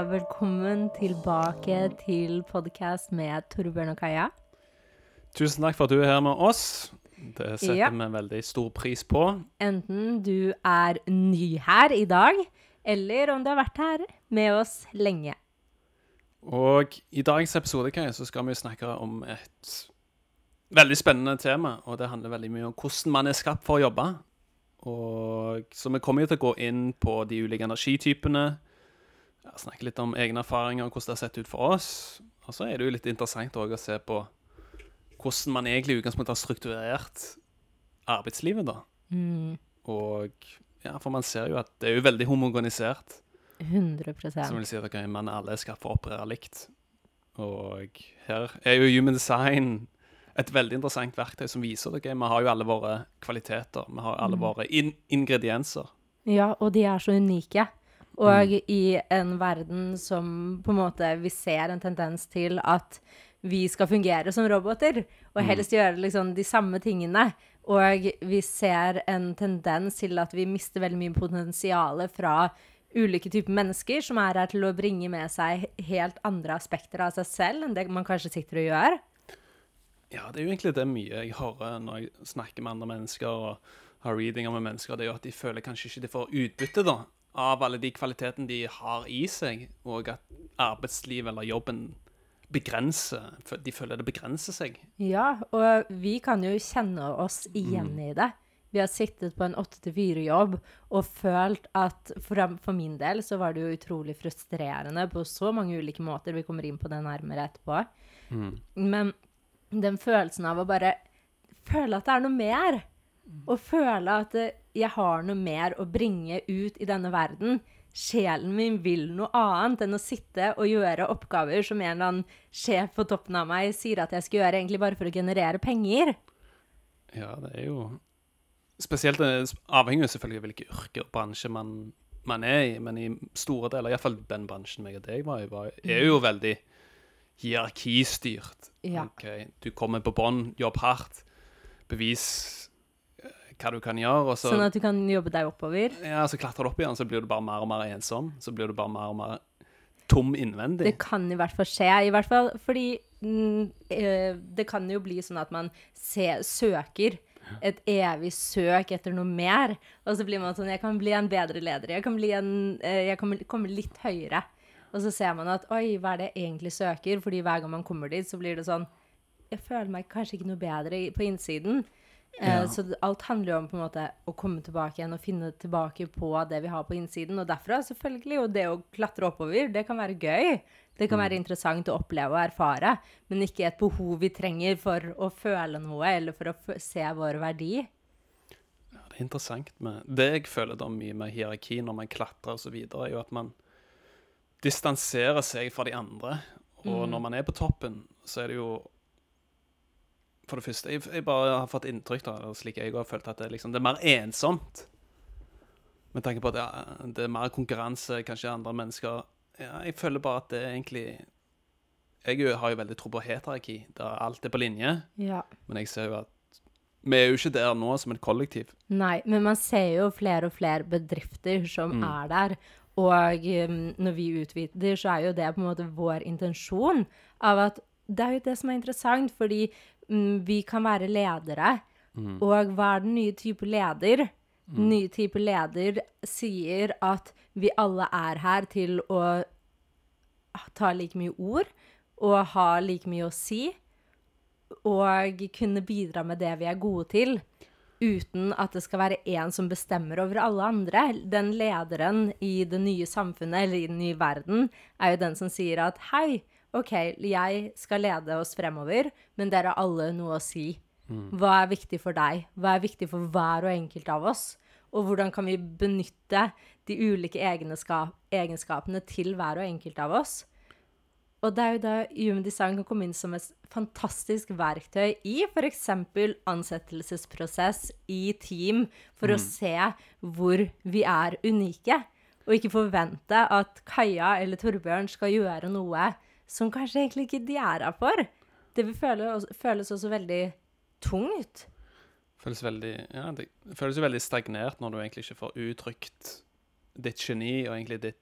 og velkommen tilbake til podkast med Torbjørn og Kaja. Tusen takk for at du er her med oss. Det setter Ja. vi veldig stor pris på. Enten du er ny her i dag, eller om du har vært her med oss lenge. Og i dagens episode Kaja, så skal vi snakke om et veldig spennende tema. Og det handler veldig mye om hvordan man er skapt for å jobbe. Og, så vi kommer jo til å gå inn på de ulike energitypene. Ja, snakke litt om egne erfaringer og hvordan det har sett ut for oss. Og så er det jo litt interessant å se på hvordan man egentlig i utgangspunktet har strukturert arbeidslivet, da. Mm, Og ja, for man ser jo at det er jo veldig homogenisert. 100 Som vil si at okay, man alle skal få operere likt. Og her er jo Human Design et veldig interessant verktøy som viser at Okay, vi har jo alle våre kvaliteter. Vi har alle våre in ingredienser. Ja, og de er så unike. Og i en verden som på en måte vi ser en tendens til at vi skal fungere som roboter, og helst gjøre liksom de samme tingene. Og vi ser en tendens til at vi mister veldig mye potensial fra ulike typer mennesker som er her til å bringe med seg helt andre aspekter av seg selv enn det man kanskje sitter og gjør. Ja, det er jo egentlig det mye jeg hører når jeg snakker med andre mennesker og har readinger med mennesker. Det er jo at de føler kanskje ikke de får utbytte da, av alle de kvalitetene de har i seg, og at arbeidslivet eller jobben begrenser De føler det begrenser seg. Ja, og vi kan jo kjenne oss igjen i det. Vi har sittet på en 8-4-jobb og følt at for, for min del så var det jo utrolig frustrerende på så mange ulike måter. Vi kommer inn på det nærmere etterpå. Men den følelsen av å bare føle at det er noe mer, og føle at eh, jeg har noe mer å bringe ut i denne verden. Sjelen min vil noe annet enn å sitte og gjøre oppgaver som en eller annen sjef på toppen av meg sier at jeg skal gjøre, egentlig bare for å generere penger. Ja, det er jo Spesielt det avhenger jo selvfølgelig av hvilke yrker og bransje man, man er i, men i store deler, iallfall den bransjen meg og deg var i, var, er jo veldig hierarkistyrt. Ja. Okay. Du kommer på bånn, jobb hardt, bevis eh, hva du kan gjøre, så, Sånn at du kan jobbe deg oppover. ja, så klatrer du opp igjen, så blir du bare mer og mer ensom. Så blir du bare mer og mer tom innvendig. Det kan i hvert fall skje. I hvert fall fordi mm, eh, det kan jo bli sånn at man se, søker et evig søk etter noe mer. Og så blir man sånn Jeg kan bli en bedre leder. Jeg kan, bli en, eh, jeg kan komme litt høyere. Og så ser man at oi, hva er det jeg egentlig søker? Fordi hver gang man kommer dit, så blir det sånn Jeg føler meg kanskje ikke noe bedre på innsiden. Eh, Så alt handler jo om på en måte å komme tilbake igjen og finne tilbake på det vi har på innsiden. Og derfra selvfølgelig jo det å klatre oppover, det kan være gøy. Det kan være interessant å oppleve og erfare, men ikke et behov vi trenger for å føle noe eller for å se vår verdi. Ja, det er interessant med Det jeg føler da mye med hierarki når man klatrer og så videre, er jo at man distanserer seg fra de andre. Og når man er på toppen, så er det jo For det første Jeg, jeg bare har fått inntrykk, da, slik jeg har følt, at det, liksom, det er mer ensomt. Med tanke på at ja, det er mer konkurranse, kanskje andre mennesker ja, Jeg føler bare at det er egentlig Jeg har jo veldig tro på heterarki, der alt er på linje. Ja. Men jeg ser jo at vi er jo ikke der nå som et kollektiv. Nei, men man ser jo flere og flere bedrifter som er der. Og um, når vi utvider, så er jo det på en måte vår intensjon av at det er jo det som er interessant, fordi mm, vi kan være ledere. Og hva er den nye type leder? Den nye type leder sier at vi alle er her til å ta like mye ord og ha like mye å si og kunne bidra med det vi er gode til, uten at det skal være én som bestemmer over alle andre. Den lederen i det nye samfunnet eller i den nye verden er jo den som sier at hei, OK, jeg skal lede oss fremover, men dere har alle noe å si. Hva er viktig for deg? Hva er viktig for hver og enkelt av oss? Og hvordan kan vi benytte de ulike egenskapene til hver og enkelt av oss? Og det er jo da Human Design kan komme inn som et fantastisk verktøy i f.eks. ansettelsesprosess, i team, for å se hvor vi er unike. Og ikke forvente at Kaja eller Torbjørn skal gjøre noe som kanskje egentlig ikke de er her for. Det vil føle, føles også veldig tungt. Føles veldig, ja, det føles jo veldig stagnert når du egentlig ikke får uttrykt ditt geni og egentlig ditt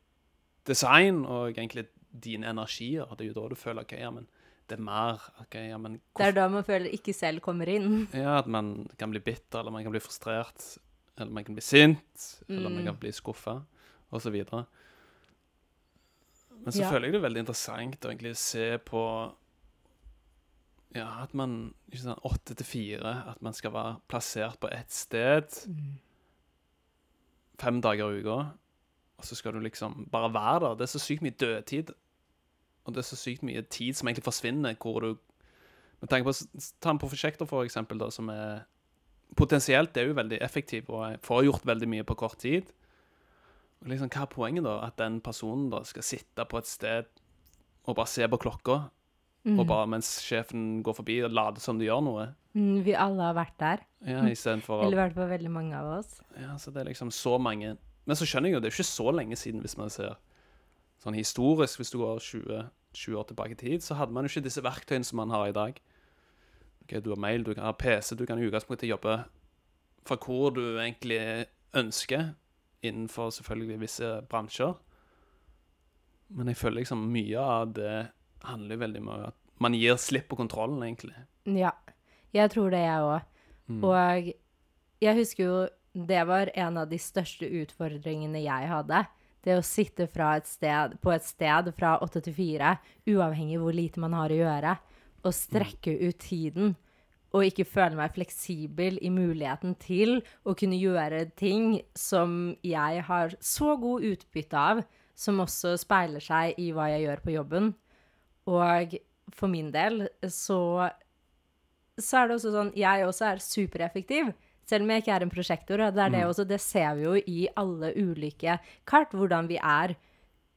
design og egentlig dine energier. Det er jo da du føler OK, ja, men det er mer. ok, ja, men Det er da man føler ikke selv kommer inn. Ja, at man kan bli bitter, eller man kan bli frustrert, eller man kan bli sint, eller man Mm. kan bli skuffa, osv. Men så Ja. føler jeg det er veldig interessant å egentlig se på Ja, at man ikke sånn åtte til fire, at man skal være plassert på ett sted fem dager i uka, og så skal du liksom bare være der. Det er så sykt mye dødtid, og det er så sykt mye tid som egentlig forsvinner, hvor du med tanke på Ta en prosjekter, for eksempel, da, som er Potensielt er jo veldig effektiv og får gjort veldig mye på kort tid. Og liksom, Hva er poenget, da? At den personen da skal sitte på et sted og bare se på klokka, Mm. og bare mens sjefen går forbi, og later som de gjør noe? Mm, vi alle har vært der. Ja, Istedenfor Eller i hvert fall veldig mange av oss. Ja, så det er liksom så mange Men så skjønner jeg jo, det er jo ikke så lenge siden, hvis man ser sånn historisk, hvis du går 20, 20 år tilbake i tid, så hadde man jo ikke disse verktøyene som man har i dag. Ok, Du har mail, du kan ha PC, du kan i utgangspunktet jobbe fra hvor du egentlig ønsker, innenfor selvfølgelig visse bransjer. Men jeg føler liksom mye av det handler veldig om at man gir slipp på kontrollen, egentlig. Ja. Jeg tror det, jeg òg. Mm. Og jeg husker jo det var en av de største utfordringene jeg hadde. Det å sitte fra et sted, på et sted fra åtte til fire, uavhengig hvor lite man har å gjøre, og strekke ut tiden. Og ikke føle meg fleksibel i muligheten til å kunne gjøre ting som jeg har så god utbytte av, som også speiler seg i hva jeg gjør på jobben. Og for min del så så er det også sånn Jeg også er supereffektiv. Selv om jeg ikke er en prosjektor. og Det er det også, det ser vi jo i alle ulike kart, hvordan vi er.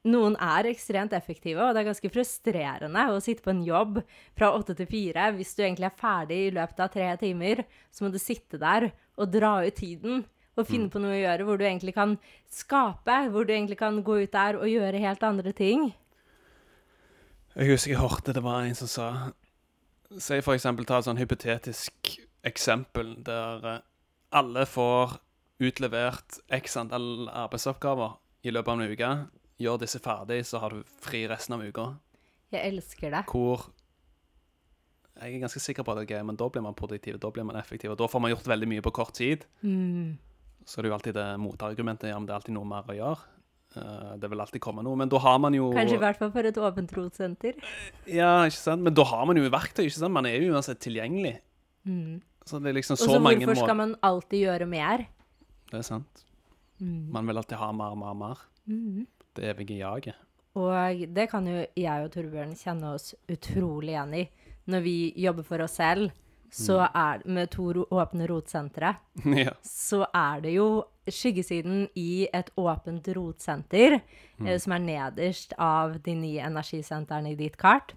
Noen er ekstremt effektive, og det er ganske frustrerende å sitte på en jobb fra åtte til fire. Hvis du egentlig er ferdig i løpet av tre timer, så må du sitte der og dra ut tiden og finne på noe å gjøre hvor du egentlig kan skape, hvor du egentlig kan gå ut der og gjøre helt andre ting. Jeg husker jeg hørte det var en som sa Si for eksempel ta et sånn hypotetisk eksempel der eh, alle får utlevert x antall arbeidsoppgaver i løpet av en uke. Gjør disse ferdig, så har du fri resten av uka. Jeg elsker det. Hvor Jeg er ganske sikker på at det er gøy, men da blir man produktiv, da blir man effektiv. Og da får man gjort veldig mye på kort tid. Mm. Så er jo alltid det motargumentet ja, men det er alltid noe mer å gjøre. Eh, det vil alltid komme noe. Men da har man jo Kanskje i hvert fall for et åpent rotsenter. Ja, ikke sant? Men da har man jo verktøy, ikke sant? Man er jo uansett tilgjengelig. Mm. Så det er liksom Og så så mange hvorfor skal man alltid gjøre mer? Det er sant. Mm. Man vil alltid ha mer, mer, mer. Mm. Det evige jaget. Og det kan jo jeg og Torbjørn kjenne oss utrolig igjen i. Når vi jobber for oss selv, så Mm. er med to åpne rotsentre, ja. så er det jo skyggesiden i et åpent rotsenter, Mm. eh, som er nederst av de nye energisentrene i ditt kart.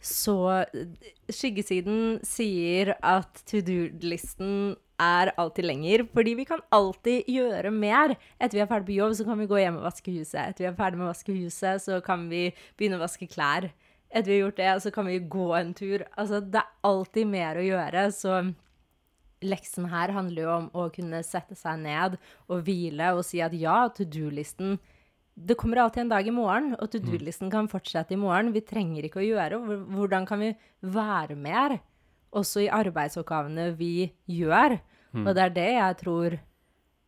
Så eh, skyggesiden sier at to do-listen er alltid lenger, fordi vi kan alltid gjøre mer. Etter vi er ferdig på jobb, så kan vi gå hjem og vaske huset. Etter vi er ferdig med å vaske huset, så kan vi begynne å vaske klær. Etter vi har gjort det, så kan vi gå en tur. Altså, det er alltid mer å gjøre, så leksen her handler jo om å kunne sette seg ned og hvile og si at ja, to do-listen Det kommer alltid en dag i morgen, og to do-listen kan fortsette i morgen. Vi trenger ikke å gjøre. Hvor- Hvordan kan vi være mer? Også i arbeidsoppgavene vi gjør. Og det er det jeg tror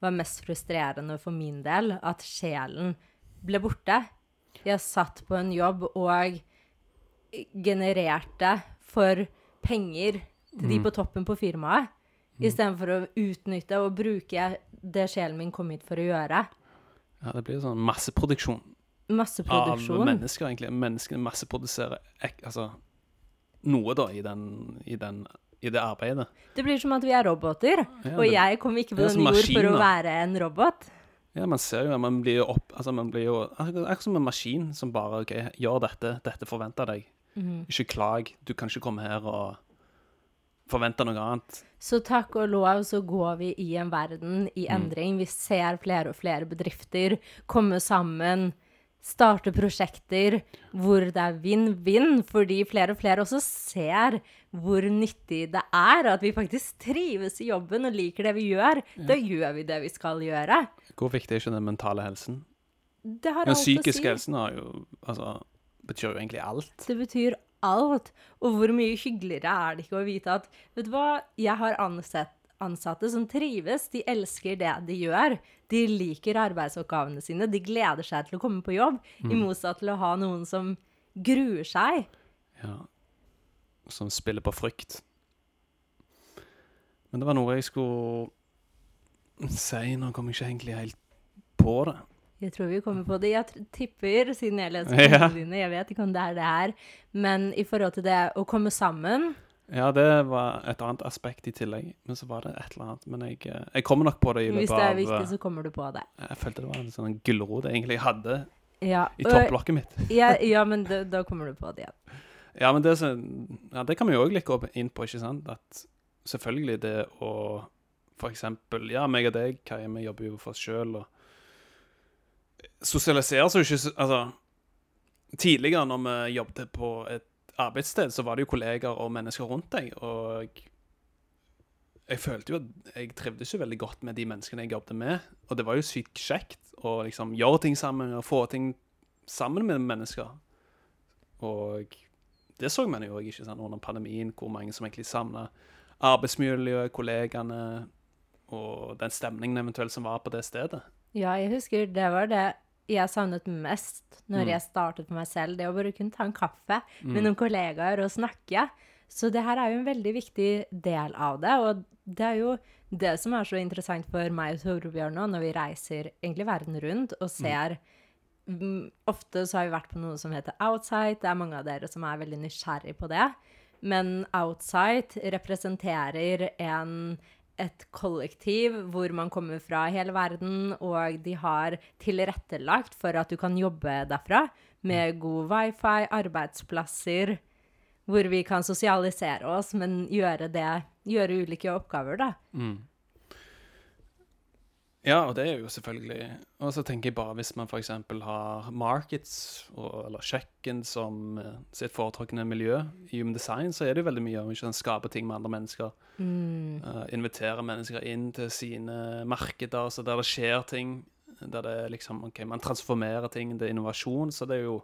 var mest frustrerende for min del, at sjelen ble borte. Jeg satt på en jobb og genererte for penger til de på toppen på firmaet, istedenfor å utnytte og bruke det sjelen min kom hit for å gjøre. ja, det blir sånn masseproduksjon av mennesker, egentlig. Menneskene masseproduserer altså, noe, da, i, den, i, den, i det arbeidet. Det blir som at vi er roboter, Ja, og det- jeg kom ikke på denne jord for å være en robot. Ja, man ser jo Man blir jo opp Altså, man blir jo Akkurat som en maskin som bare OK, gjør dette. Dette forventer deg. Mm. Ikke klag. Du kan ikke komme her og forvente noe annet. Så takk og lov så går vi i en verden i endring. Vi ser flere og flere bedrifter komme sammen, starte prosjekter hvor det er vinn-vinn, fordi flere og flere også ser hvor nyttig det er at vi faktisk trives i jobben og liker det vi gjør. Da gjør vi det vi skal gjøre. Hvor viktig er ikke den mentale helsen? Det har Den å si. helsen har jo Altså, betyr jo egentlig alt. Det betyr alt. Og hvor mye hyggeligere er det ikke å vite at Vet du hva, jeg har ansett, ansatte som trives. De elsker det de gjør. De liker arbeidsoppgavene sine. De gleder seg til å komme på jobb. I motsatt til å ha noen som gruer seg. Ja. Som spiller på frykt. Men det var noe jeg skulle si. Nå kom jeg ikke egentlig helt på det. Jeg tror vi kommer på det. Jeg tipper, siden jeg leser Ja. dine, jeg vet ikke om det er det her, men i forhold til det å komme sammen Ja, det var et annet aspekt i tillegg. Men så var det et eller annet. Men jeg, eh, jeg kommer nok på det i Hvis det er viktig, eh, så kommer du på det. Jeg følte det var en sånn gulrot jeg egentlig hadde Ja, i topplokket mitt. ja, ja men da, da kommer du på det igjen. Ja, men det, så, ja, det kan vi jo òg litt gå inn på, ikke sant? At selvfølgelig det å For eksempel Ja, meg og deg, Kai, vi jobber jo for oss sjøl og Sosialiseres jo ikke Altså Tidligere, når vi jobbet på et arbeidssted, så var det jo kolleger og mennesker rundt deg, og jeg følte jo at jeg trivdes jo veldig godt med de menneskene jeg jobbet med, og det var jo sykt kjekt å liksom gjøre ting sammen og få ting sammen med mennesker. Og det så man jo ikke sant, under pandemien, hvor mange som egentlig savna arbeidsmiljøet, kollegaene og den stemningen eventuelt som var på det stedet. Ja, jeg husker det var det jeg savnet mest når Mm. jeg startet for meg selv. Det å bare kunne ta en kaffe Mm. med noen kollegaer og snakke. Så det her er jo en veldig viktig del av det. Og det er jo det som er så interessant for meg og Torbjørn nå, når vi reiser egentlig verden rundt og ser mm, Ofte så har vi vært på noe som heter Outside. Det er mange av dere som er veldig nysgjerrig på det. Men Outside representerer en et kollektiv hvor man kommer fra hele verden, og de har tilrettelagt for at du kan jobbe derfra med god wifi, arbeidsplasser, hvor vi kan sosialisere oss, men gjøre det Gjøre ulike oppgaver, da. Mm. Ja, og det er jo selvfølgelig Og så tenker jeg bare hvis man f.eks. har markets og, eller kjøkken som eh, sitt foretrukne miljø i Human Design, så er det jo veldig mye om ikke å skape ting med andre mennesker. Mm. Uh, invitere mennesker inn til sine markeder, så der det skjer ting. Der det liksom OK, man transformerer ting, det er innovasjon. Så det er jo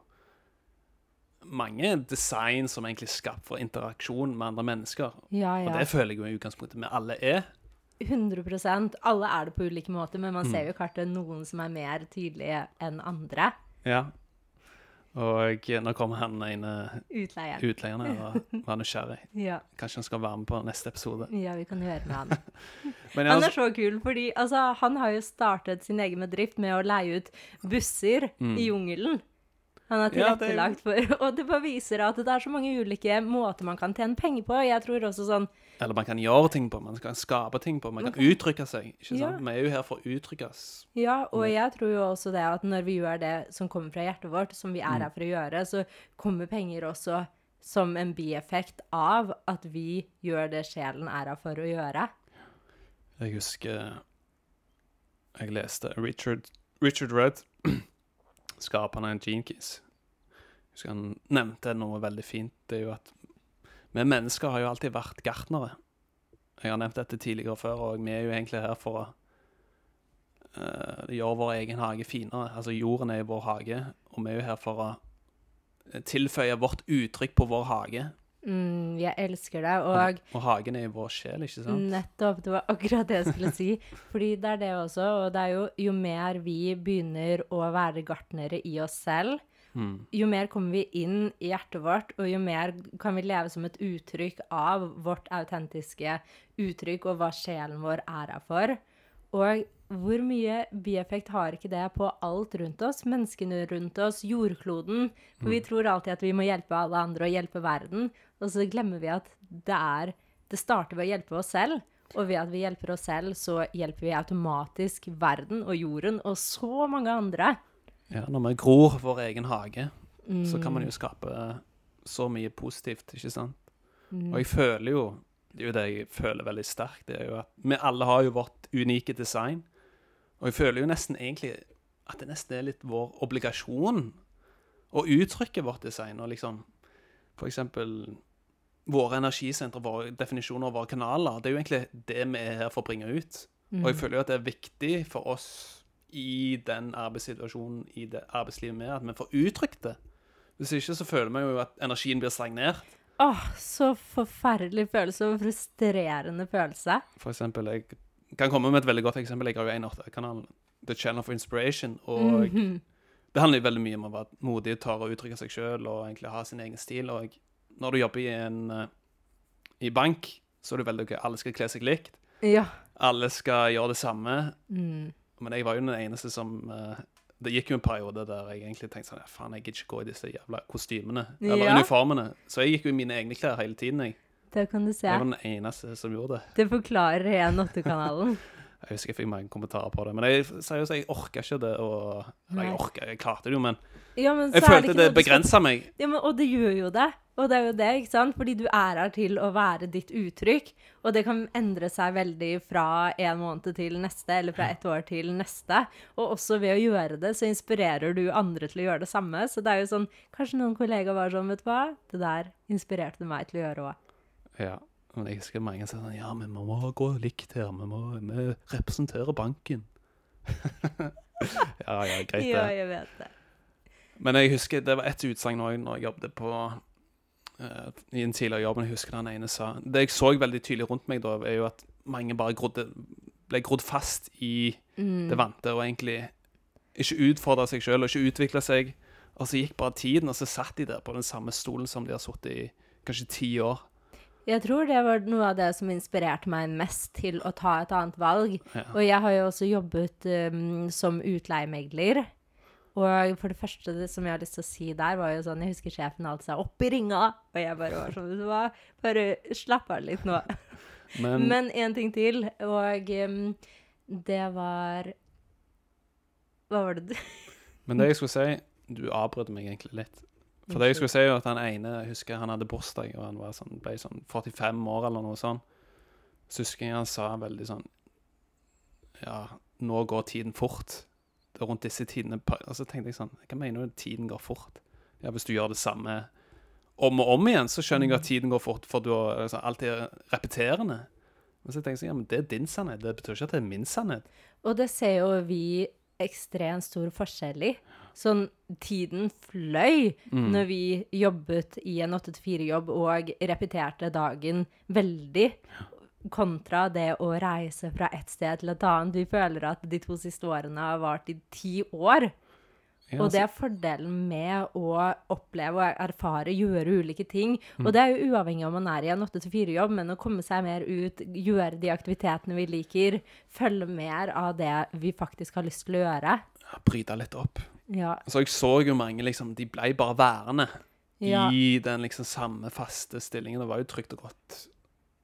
mange design som egentlig er skapt for interaksjon med andre mennesker. Ja, Og det føler jeg jo i utgangspunktet vi alle er. 100% Alle er det på ulike måter, men man Mm. ser jo kartet noen som er mer tydelige enn andre. Ja. Og nå kommer han ene Utleie. utleieren her og var nysgjerrig. Ja. Kanskje han skal være med på neste episode. ja, vi kan høre med han. Men Han er så kul, fordi altså, han har jo startet sin egen bedrift med å leie ut busser Mm. i jungelen. Han har Ja, det tilrettelagt for Og det bare viser at det er så mange ulike måter man kan tjene penger på. Jeg tror også sånn eller man kan gjøre ting på, man kan skape ting på, man kan uttrykke seg. ikke Ja. sant? Vi er jo her for å uttrykkes. Ja, og Mm. jeg tror jo også det at når vi gjør det som kommer fra hjertet vårt, som vi Mm. er her for å gjøre, så kommer penger også som en bieffekt av at vi gjør det sjelen er her for å gjøre. Jeg husker jeg leste Richard, Richard Rudd, skaperen av Gene Keys. Jeg husker han nevnte noe veldig fint. Det er jo at vi mennesker har jo alltid vært gartnere. Jeg har nevnt dette tidligere før, og vi er jo egentlig her for å uh, gjøre vår egen hage finere. Altså jorden er jo vår hage, og vi er jo her for å eh, tilføye vårt uttrykk på vår hage. Mm, jeg elsker det, og Og hagen er jo vår sjel, ikke sant? Nettopp. Det var akkurat det jeg skulle si. Fordi det er det også. Og det er jo jo mer vi begynner å være gartnere i oss selv, Mm. jo mer kommer vi inn i hjertet vårt, og jo mer kan vi leve som et uttrykk av vårt autentiske uttrykk og hva sjelen vår er her for. Og hvor mye bieffekt har ikke det på alt rundt oss? Menneskene rundt oss, jordkloden. For vi tror alltid at vi må hjelpe alle andre og hjelpe verden, og så glemmer vi at det er Det starter ved å hjelpe oss selv. Og ved at vi hjelper oss selv, så hjelper vi automatisk verden og jorden og så mange andre. Ja, når vi gror vår egen hage, så kan man Mm. jo skape så mye positivt, ikke sant? Mm. Og jeg føler jo Det er jo det jeg føler veldig sterkt, det er jo at vi alle har jo vårt unike design. Og jeg føler jo nesten egentlig at det nesten er litt vår obligasjon å uttrykke vårt design. Og liksom for eksempel våre energisentre, våre definisjoner våre kanaler. Det er jo egentlig det vi er her for å bringe ut. Mm. Og jeg føler jo at det er viktig for oss i den arbeidssituasjonen, i det arbeidslivet vi er, at vi får uttrykt det. Hvis ikke så føler vi jo at energien blir stagnert. Åh, så forferdelig følelse og frustrerende følelse. For eksempel, jeg kan komme med et veldig godt eksempel. Jeg har jo en av kanalen, The Channel for Inspiration, og Mhm. det handler jo veldig mye om å være modig, tørre å uttrykke seg sjøl og egentlig ha sin egen stil. Og når du jobber i en eh, i bank, så er det veldig gøy. Alle skal kle seg likt. Ja. Alle skal gjøre det samme. Mm. Men jeg var jo den eneste som uh, Det gikk jo en periode der jeg egentlig tenkte sånn ja, Faen, jeg gidder ikke gå i disse jævla kostymene. Eller Ja. uniformene. Så jeg gikk jo i mine egne klær hele tiden. Jeg, Det kan du se. jeg var den eneste som gjorde det. Det forklarer 1.8-kanalen. Jeg husker jeg fikk mange kommentarer på det. Men jeg seriøst, jeg orka ikke det. Og, eller jeg orka, jeg klarte det jo, men Ja, men jeg følte det det begrensa meg. Ja, men, og det gjør jo det. Og det er jo det, ikke sant? Fordi du er her til å være ditt uttrykk. Og det kan endre seg veldig fra en måned til neste, eller fra et år til neste. Og også ved å gjøre det, så inspirerer du andre til å gjøre det samme. Så det er jo sånn Kanskje noen kollegaer var sånn, vet du hva? Det der inspirerte meg til å gjøre òg. Ja, men jeg husker mange sa sånn Ja, men vi må gå likt her. Vi må vi representerer banken. ja, ja, greit det. Ja, jeg vet det. Men jeg husker det var et utsagn òg når jeg jobbet på uh, i en tidligere jobb. Jeg husker den ene sa Det jeg så veldig tydelig rundt meg da, er jo at mange bare grodde, ble grodd fast i Mm. det vante, og egentlig ikke utfordra seg sjøl og ikke utvikla seg. Og så gikk bare tiden, og så satt de der på den samme stolen som de har sittet i kanskje ti år. Jeg tror det var noe av det som inspirerte meg mest til å ta et annet valg. Ja. Og jeg har jo også jobbet um, som utleiemegler. Og for det første det som jeg har lyst til å si der, var jo sånn Jeg husker sjefen alltid sa 'opp i ringa', og jeg bare var sånn hva, bare slapp av litt nå. Men, Men en ting til, og um, det var Hva var det du men det jeg skulle si Du avbrøt meg egentlig litt. For det jeg skulle si, er at han ene jeg husker han hadde bursdag, og han var sånn, ble sånn 45 år eller noe sånt. Så husker jeg han sa veldig sånn Ja, nå går tiden fort. Det er rundt disse tidene Og så tenkte jeg sånn Hva mener du tiden går fort? Ja, hvis du gjør det samme om og om igjen, så skjønner jeg at tiden går fort, for du har liksom, alt er repeterende. Men så tenker jeg sånn, ja, men det er din sannhet. Det betyr ikke at det er min sannhet. Og det ser jo vi ekstremt stor forskjell i. Sånn, tiden fløy Mm. når vi jobbet i en 8-4-jobb og repeterte dagen veldig, kontra det å reise fra et sted til et annet. Vi føler at de to siste årene har vart i ti år. Ja, Og det er fordelen med å oppleve og erfare, gjøre ulike ting. Mm. Og det er jo uavhengig om man er i en 8-4-jobb, men å komme seg mer ut, gjøre de aktivitetene vi liker, følge mer av det vi faktisk har lyst til å gjøre. bryte litt opp. Ja. Så jeg så jo mange, liksom, de ble bare værende Ja. i den liksom samme faste stillingen. Det var jo trygt og godt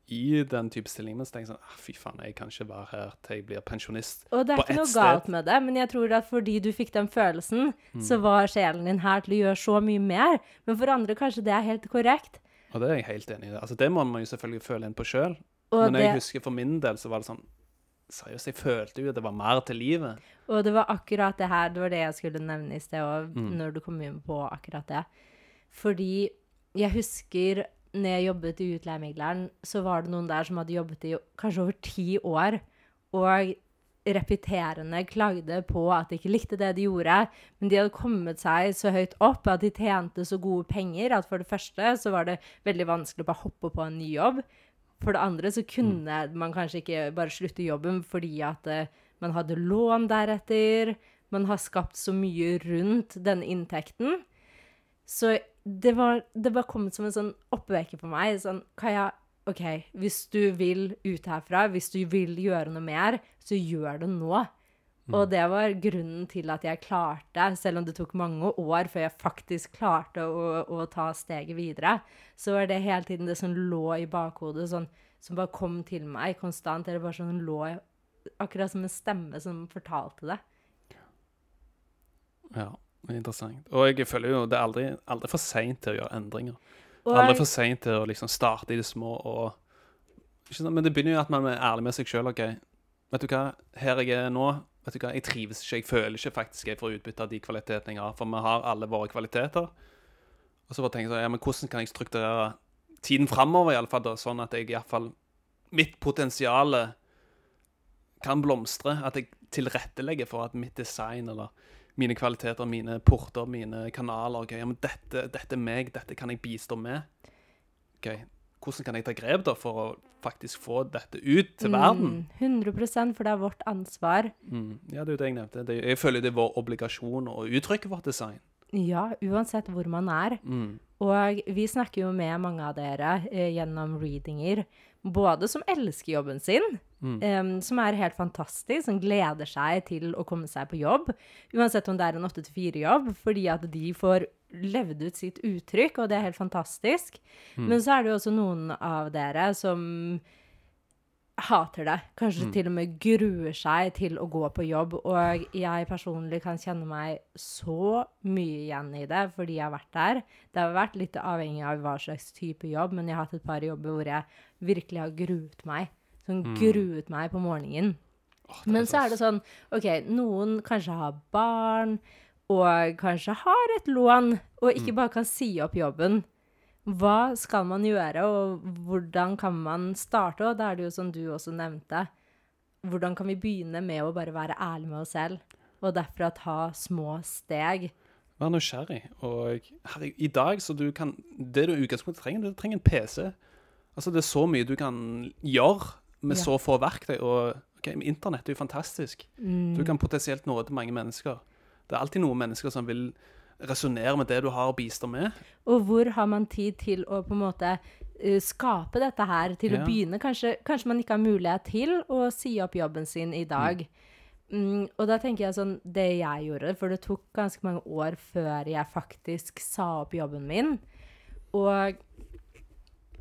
i den type stilling. Men så tenkte jeg sånn, ah, fy faen, jeg kan ikke være her til jeg blir pensjonist. Og det er ikke noe sted. galt med det, men jeg tror at fordi du fikk den følelsen, så Mm. var sjelen din her til å gjøre så mye mer. Men for andre kanskje det er helt korrekt. Og det er jeg helt enig i. Altså, det må man jo selvfølgelig føle inn på sjøl. Men jeg det, husker for min del så var det sånn Seriøst, jeg følte jo at det var mer til livet. og det var akkurat det her, det var det jeg skulle nevne i sted òg, Mm. når du kom inn på akkurat det. Fordi jeg husker når jeg jobbet i Utleiemegleren, så var det noen der som hadde jobbet i kanskje over ti år, og repeterende klagde på at de ikke likte det de gjorde, men de hadde kommet seg så høyt opp at de tjente så gode penger at for det første så var det veldig vanskelig å bare hoppe på en ny jobb. For det andre så kunne man kanskje ikke bare slutte jobben fordi at uh, man hadde lån deretter. Man har skapt så mye rundt denne inntekten. Så det var, det var kommet som en sånn oppveker for meg. Sånn, Kaja, OK, hvis du vil ut herfra, hvis du vil gjøre noe mer, så gjør det nå. Og det var grunnen til at jeg klarte, selv om det tok mange år før jeg faktisk klarte å, å ta steget videre, så var det hele tiden det som lå i bakhodet, sånn, som bare kom til meg konstant. Eller bare sånn lå Akkurat som en stemme som fortalte det. Ja, er interessant. Og jeg føler jo det er aldri, aldri for seint til å gjøre endringer. Og Aldri for seint til å liksom starte i det små og? Men det begynner jo at man er ærlig med seg sjøl. OK, vet du hva, her jeg er nå Vet du hva, Jeg trives ikke, jeg føler ikke faktisk jeg får utbytte av de kvalitetene jeg har. For vi har alle våre kvaliteter. Og så bare tenker jeg sånn, ja, men hvordan kan jeg strukturere tiden framover, iallfall, sånn at jeg iallfall Mitt potensial kan blomstre. At jeg tilrettelegger for at mitt design eller mine kvaliteter, mine porter, mine kanaler ok, ja, men dette, dette er meg, dette kan jeg bistå med. Ok, Hvordan kan jeg ta grep da for å faktisk få dette ut til verden? Mm, 100% for det er vårt ansvar. Mm. Ja, det er jo det jeg nevnte. Det jeg føler det er vår obligasjon å uttrykke vårt design. Ja, uansett hvor man er. Mm. Og vi snakker jo med mange av dere eh, gjennom readinger, både som elsker jobben sin, em, som er helt fantastisk, som gleder seg til å komme seg på jobb, uansett om det er en 8-4-jobb, fordi at de får levd ut sitt uttrykk, og det er helt fantastisk. Mm. Men så er det jo også noen av dere som hater det. Kanskje Mm. til og med gruer seg til å gå på jobb. Og jeg personlig kan kjenne meg så mye igjen i det, fordi jeg har vært der. Det har vært litt avhengig av hva slags type jobb, men jeg har hatt et par jobber hvor jeg virkelig har gruet meg. Sånn Mm. gruet meg på morgenen. Oh, Men så er det sånn OK, noen kanskje har barn, og kanskje har et lån, og ikke bare kan si opp jobben. Hva skal man gjøre, og hvordan kan man starte? Og da er det jo som du også nevnte, hvordan kan vi begynne med å bare være ærlige med oss selv, og derfra ta små steg? Vær nysgjerrig. Og herregud, i dag så du kan Det du i utgangspunktet trenger, du trenger en PC. Altså, det er så mye du kan gjøre med Ja. så få verktøy. Og okay, internett er jo fantastisk. Mm. Du kan potensielt nå til mange mennesker. Det er alltid noen mennesker som vil resonnere med det du har å bistå med. Og hvor har man tid til å på en måte eh, skape dette her, til Ja. å begynne? Kanskje, kanskje man ikke har mulighet til å si opp jobben sin i dag. Mm, og da tenker jeg sånn, det jeg gjorde, for det tok ganske mange år før jeg faktisk sa opp jobben min. Og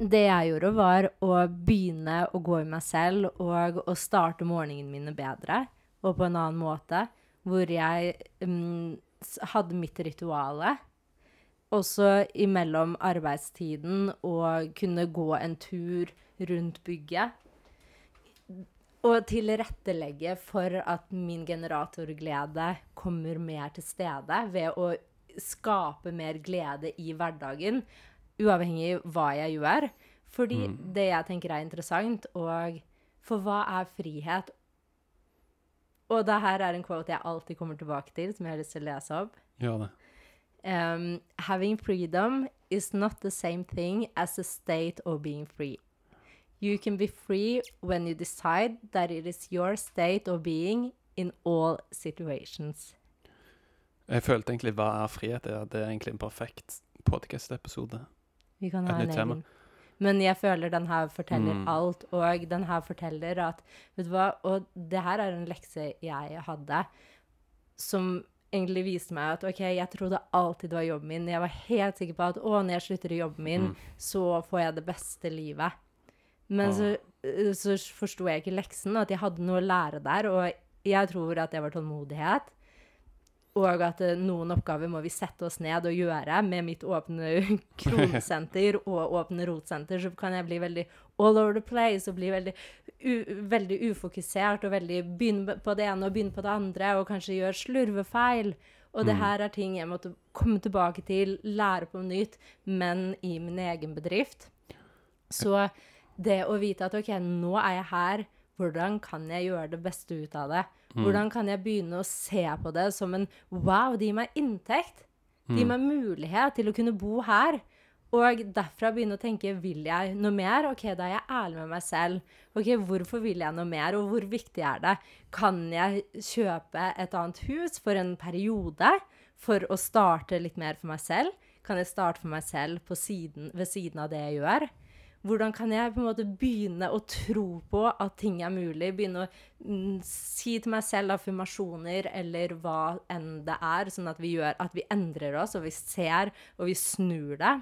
det jeg gjorde, var å begynne å gå i meg selv og å starte morgenene mine bedre og på en annen måte, hvor jeg um, hadde mitt rituale. Også imellom arbeidstiden og kunne gå en tur rundt bygget. Og tilrettelegge for at min generatorglede kommer mer til stede ved å skape mer glede i hverdagen, uavhengig hva jeg gjør. Fordi det jeg tenker er interessant, og for hva er frihet? Og det her er en quote jeg alltid kommer tilbake til, som jeg har lyst til å lese opp. Ja, det. Um, having freedom is not the same thing as a state of being free. You can be free when you decide that it is your state of being in all situations. Jeg følte egentlig hva er frihet? er Det er egentlig en perfekt podcast-episode. Vi kan ha en egen. Men jeg føler den her forteller Mm. alt, og den her forteller at Vet du hva, og det her er en lekse jeg hadde, som egentlig viste meg at OK, jeg trodde alltid det var jobben min. Jeg var helt sikker på at å, når jeg slutter i jobben min, Mm. så får jeg det beste livet. Men så, så forsto jeg ikke leksen, at jeg hadde noe å lære der, og jeg tror at det var tålmodighet. Og at eh, noen oppgaver må vi sette oss ned og gjøre. Med mitt åpne kronesenter og åpne rotsenter så kan jeg bli veldig all over the place og bli veldig, veldig ufokusert og veldig begynne på det ene og begynne på det andre og kanskje gjøre slurvefeil. Og det her er ting jeg måtte komme tilbake til, lære på nytt, men i min egen bedrift. Så det å vite at OK, nå er jeg her, hvordan kan jeg gjøre det beste ut av det? Hvordan kan jeg begynne å se på det som en wow, det gir meg inntekt. Det gir meg mulighet til å kunne bo her. Og derfra begynne å tenke vil jeg noe mer? Ok, da er jeg ærlig med meg selv. Ok, Hvorfor vil jeg noe mer, og hvor viktig er det? Kan jeg kjøpe et annet hus for en periode for å starte litt mer for meg selv? Kan jeg starte for meg selv på siden, ved siden av det jeg gjør? Hvordan kan jeg på en måte begynne å tro på at ting er mulig? Begynne å mm, si til meg selv affirmasjoner eller hva enn det er, sånn at vi gjør at vi endrer oss, og vi ser, og vi snur det.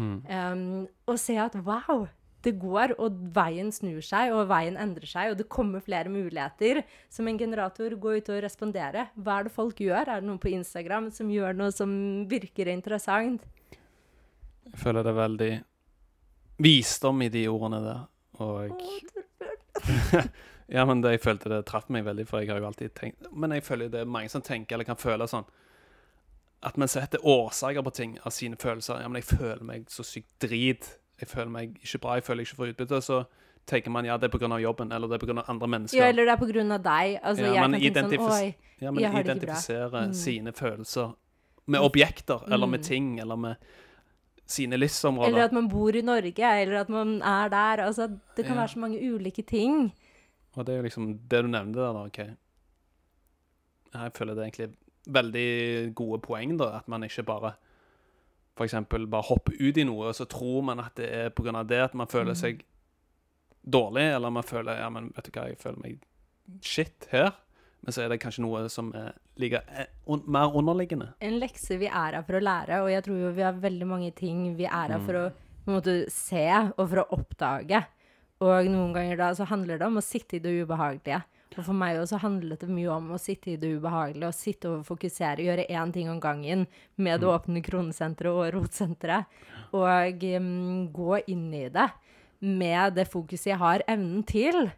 Um, og se at wow, det går, og veien snur seg, og veien endrer seg, og det kommer flere muligheter. Som en generator, gå ut og respondere. Hva er det folk gjør? Er det noen på Instagram som gjør noe som virker interessant? Jeg føler det er veldig visdom i de ordene der. Og. Ja, men det, jeg følte det traff meg veldig, for jeg har jo alltid tenkt Men jeg føler det er mange som tenker, eller kan føle sånn At man setter årsaker på ting av sine følelser. Ja, men jeg føler meg så sykt drit. Jeg føler meg ikke bra, jeg føler jeg ikke får utbytte. Så tenker man ja, det er pga. jobben, eller det er pga. andre mennesker. Ja, eller det er av deg. Altså, Ja, jeg kan tenke sånn Oi. Ja, men Jeg har det ikke bra. identifisere Mm. sine følelser med objekter, eller med Mm. ting, eller med sine Eller at man bor i Norge, eller at man er der. Altså, det kan Ja. være så mange ulike ting. Og det er jo liksom det du nevnte der, da. OK. Jeg føler det er egentlig veldig gode poeng, da. At man ikke bare eksempel bare hopper ut i noe, og så tror man at det er av det at man føler Mm. seg dårlig, eller man føler Ja, men vet du hva, jeg føler meg shit her. Men så er det kanskje noe som er like, eh, un, mer underliggende. En lekse vi er her for å lære, og jeg tror jo vi har veldig mange ting vi er her Mm. for å måte se og for å oppdage. Og noen ganger da så handler det om å sitte i det ubehagelige. Og for meg også handlet det mye om å sitte i det ubehagelige og sitte og fokusere, gjøre én ting om gangen med det Mm. åpne kronesenteret og rotsenteret. Og um, gå inn i det med det fokuset jeg har evnen til.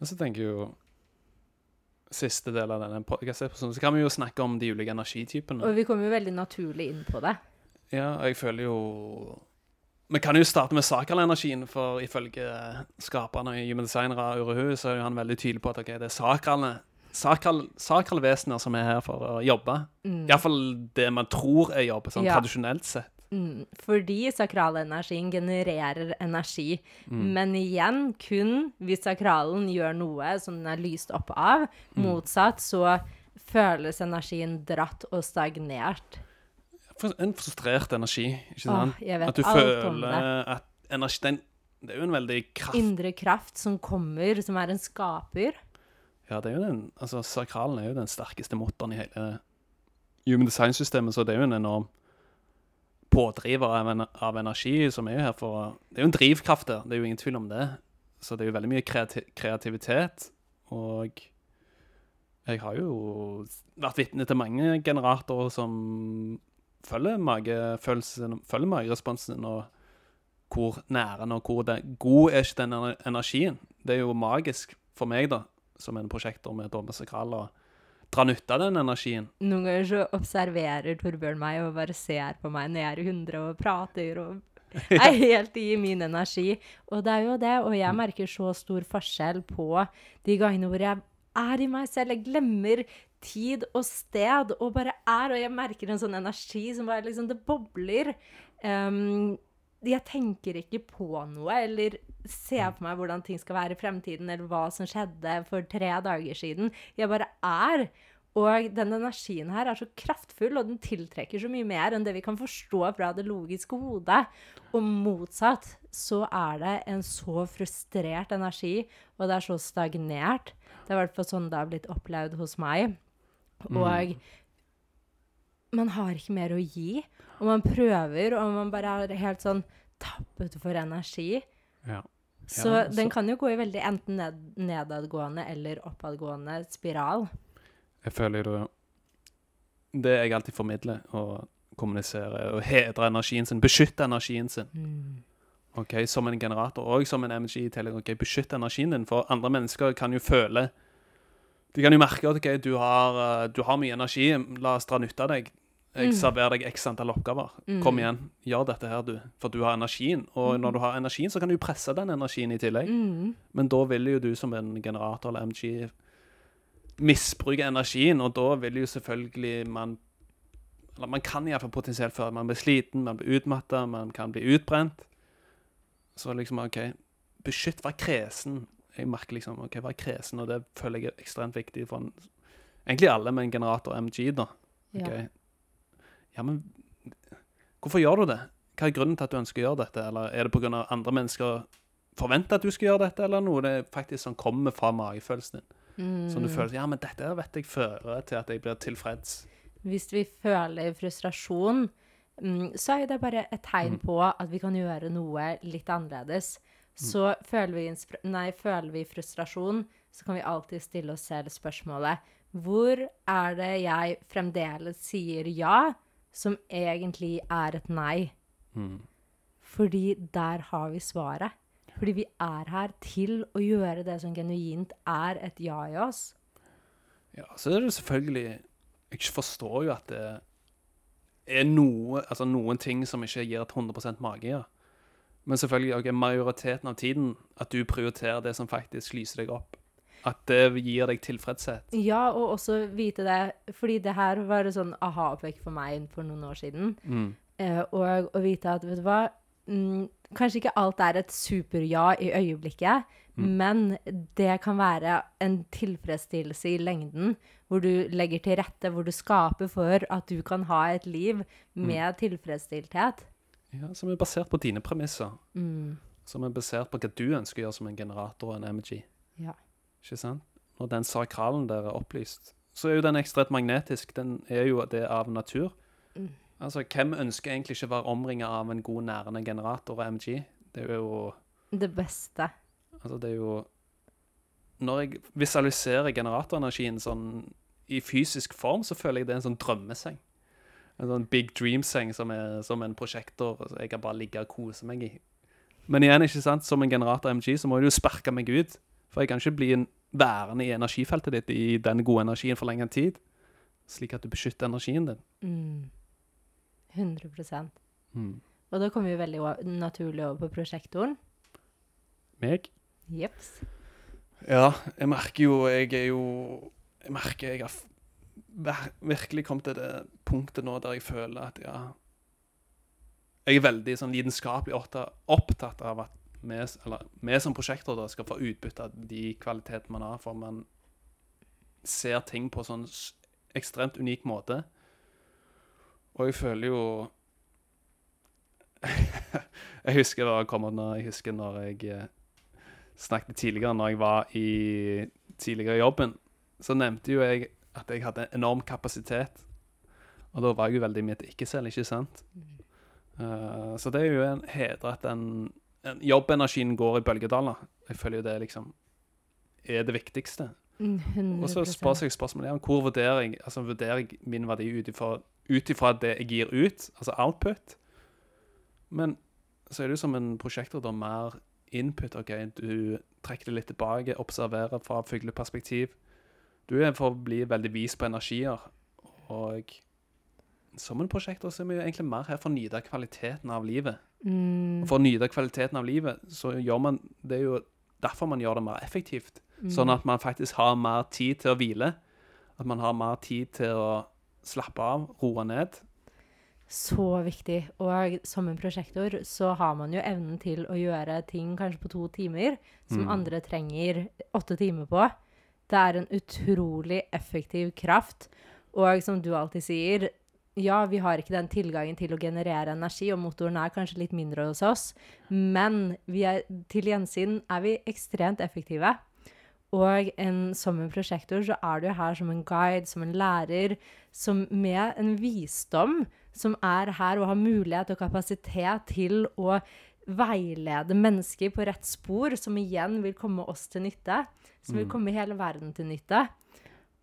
Og så tenker jeg jo Siste del av denne podkastepisoden, så kan vi jo snakke om de ulike energitypene. Og vi kommer jo veldig naturlig inn på det. Ja, og jeg føler jo Vi kan jo starte med sakralenergien, for ifølge skaperne i Human Designer av Urehu, så er jo han veldig tydelig på at okay, det er sakrale, sakral, sakrale vesener som er her for å jobbe. Mm. Iallfall det man tror er jobb, sånn Ja. tradisjonelt sett. Mm, fordi sakralenergien genererer energi. Mm. Men igjen, kun hvis sakralen gjør noe som den er lyst opp av. Mm. Motsatt så føles energien dratt og stagnert. En frustrert energi, ikke Åh, sant? jeg vet at du alt om føler at energi den, Det er jo en veldig kraft... Indre kraft som kommer, som er en skaper. Ja, det er jo den Altså, sakralen er jo den sterkeste motoren i hele human design-systemet, så det er jo en enorm pådriver av, en, av energi som er jo her for å Det er jo en drivkraft der, det er jo ingen tvil om det. Så det er jo veldig mye kreati kreativitet, og jeg har jo vært vitne til mange generatorer som følger magefølelsen, følger mageresponsen, og hvor nære og hvor det, god er ikke den energien. Det er jo magisk for meg, da, som en prosjektor med Dome Sakral, å dra nytte av den energien. Noen ganger så observerer Torbjørn meg og bare ser på meg når jeg er i hundre og prater og er helt i min energi. Og det er jo det, og jeg merker så stor forskjell på de gangene hvor jeg er i meg selv. Jeg glemmer tid og sted og bare er, og jeg merker en sånn energi som bare liksom Det bobler. Um, jeg tenker ikke på noe, eller ser på meg hvordan ting skal være i fremtiden, eller hva som skjedde for tre dager siden. Jeg bare er. Og den energien her er så kraftfull, og den tiltrekker så mye mer enn det vi kan forstå fra det logiske hodet. Og motsatt så er det en så frustrert energi, og det er så stagnert. Det er i hvert fall sånn det har blitt opplevd hos meg. Og man har ikke mer å gi. Og man prøver, og man bare er helt sånn tappet for energi. Ja. Så Ja, den kan jo gå i veldig enten ned, nedadgående eller oppadgående spiral. Jeg føler jo Det jeg alltid formidler og kommuniserer, og hedre energien sin, beskytte energien sin. Ok, Som en generator og som en MG i tillegg. ok, Beskytt energien din, for andre mennesker kan jo føle De kan jo merke at okay, du har, eh, du har mye energi, la oss dra nytte av deg. Jeg Mm. serverer deg x antall oppgaver. Mm. Kom igjen, gjør dette her, du. For du har energien. Og når du har energien, så kan du presse den energien i tillegg. Mm. Men da vil jo du som en generator eller MG misbruke energien, og da vil jo selvfølgelig man Eller man kan iallfall potensielt føre man blir sliten, man blir utmatta, man kan bli utbrent. Så liksom, OK, beskytt, vær kresen. Jeg merker liksom, OK, vær kresen, og det føler jeg er ekstremt viktig for en, egentlig alle med en generator MG, da. Ja. Ja, men hvorfor gjør du det? hva er grunnen til at du ønsker å gjøre dette? Eller er det pga. andre mennesker forventer at du skal gjøre dette, eller noe det faktisk som kommer fra magefølelsen din? Mm. Som du føler ja, men dette vet jeg fører til at jeg blir tilfreds. Hvis vi føler frustrasjon, mm, så er det bare et tegn Mm. på at vi kan gjøre noe litt annerledes. Så føler vi, nei, føler vi frustrasjon, så kan vi alltid stille oss selv spørsmålet Hvor er det jeg fremdeles sier ja, som egentlig er et nei? Mm. Fordi der har vi svaret. Fordi vi er her til å gjøre det som genuint er et ja i oss. Ja, så er det selvfølgelig Jeg forstår jo at det er noe, altså noen ting som ikke gir et 100 mage, ja. Men selvfølgelig okay, majoriteten av tiden at du prioriterer det som faktisk lyser deg opp. At det gir deg tilfredshet. Ja, og også vite det, fordi det her var et sånn aha-oppvekk for meg for noen år siden. Mm. Eh, og å vite at, vet du hva mm, Kanskje ikke alt er et super-ja i øyeblikket, men det kan være en tilfredsstillelse i lengden, hvor du legger til rette, hvor du skaper for at du kan ha et liv med tilfredsstilthet. Ja, Som er basert på dine premisser. Mm, Som er basert på hva du ønsker å gjøre som en generator og en emoji. ja. Ikke sant? Når den sakralen der er opplyst, så er jo den ekstremt magnetisk. Den er jo det av natur. Mm. Altså, hvem ønsker egentlig ikke å være omringet av en god nærende generator og MG? Det er jo Det beste. Altså, det er jo Når jeg visualiserer generatorenergien sånn i fysisk form, så føler jeg det er en sånn drømmeseng. En sånn big dream-seng som som en prosjektor jeg kan bare ligge og kose meg i. Men igjen, ikke sant, som en generator MG, så må du jo sparke meg ut. For jeg kan ikke bli en, værende i energifeltet ditt i den gode energien for lengre tid. Slik at du beskytter energien din. Mm. 100 Mm. Og da kommer vi veldig naturlig over på prosjektoren. Meg? Jeps. Ja, jeg merker jo Jeg er jo Jeg merker jeg har virkelig kommet til det punktet nå der jeg føler at ja Jeg er veldig sånn lidenskapelig opptatt av at vi, eller, vi som prosjekter skal få utbytte av de kvalitetene man har, for man ser ting på sånn ekstremt unik måte. Og jeg føler jo Jeg husker det kom opp når jeg husker når jeg eh, snakket tidligere, når jeg var i tidligere jobben, så nevnte jo jeg at jeg hadde enorm kapasitet. Og da var jeg jo veldig mitt ikke-selv, ikke sant? Uh, så det er jo en heder at en, jobbenergien går i bølgedaler. Jeg føler jo det liksom er det viktigste. 100%. Og så spør seg spørsmålet om hvor vurderer jeg, altså, vurderer jeg min verdi ut ifra- ut ifra det jeg gir ut, altså output. Men så er det jo som en prosjektor da mer input. ok, Du trekker det litt tilbake, observerer fra fugleperspektiv. Du er for å bli veldig vis på energier. Og som en prosjektor så er vi jo egentlig mer her for å nyte kvaliteten av livet. Mm, for å nyte kvaliteten av livet, så gjør man Det er jo derfor man gjør det mer effektivt. mm. Sånn at man faktisk har mer tid til å hvile. At man har mer tid til å slappe av, roe ned. Så viktig. Og som en prosjektor så har man jo evnen til å gjøre ting kanskje på to timer, som Mm. andre trenger åtte timer på. Det er en utrolig effektiv kraft. Og som du alltid sier, ja, vi har ikke den tilgangen til å generere energi, og motoren er kanskje litt mindre hos oss, men vi er, til gjensyn er vi ekstremt effektive. Og en, som en prosjektor så er du her som en guide, som en lærer, som med en visdom som er her og har mulighet og kapasitet til å veilede mennesker på rett spor, som igjen vil komme oss til nytte, som vil komme hele verden til nytte.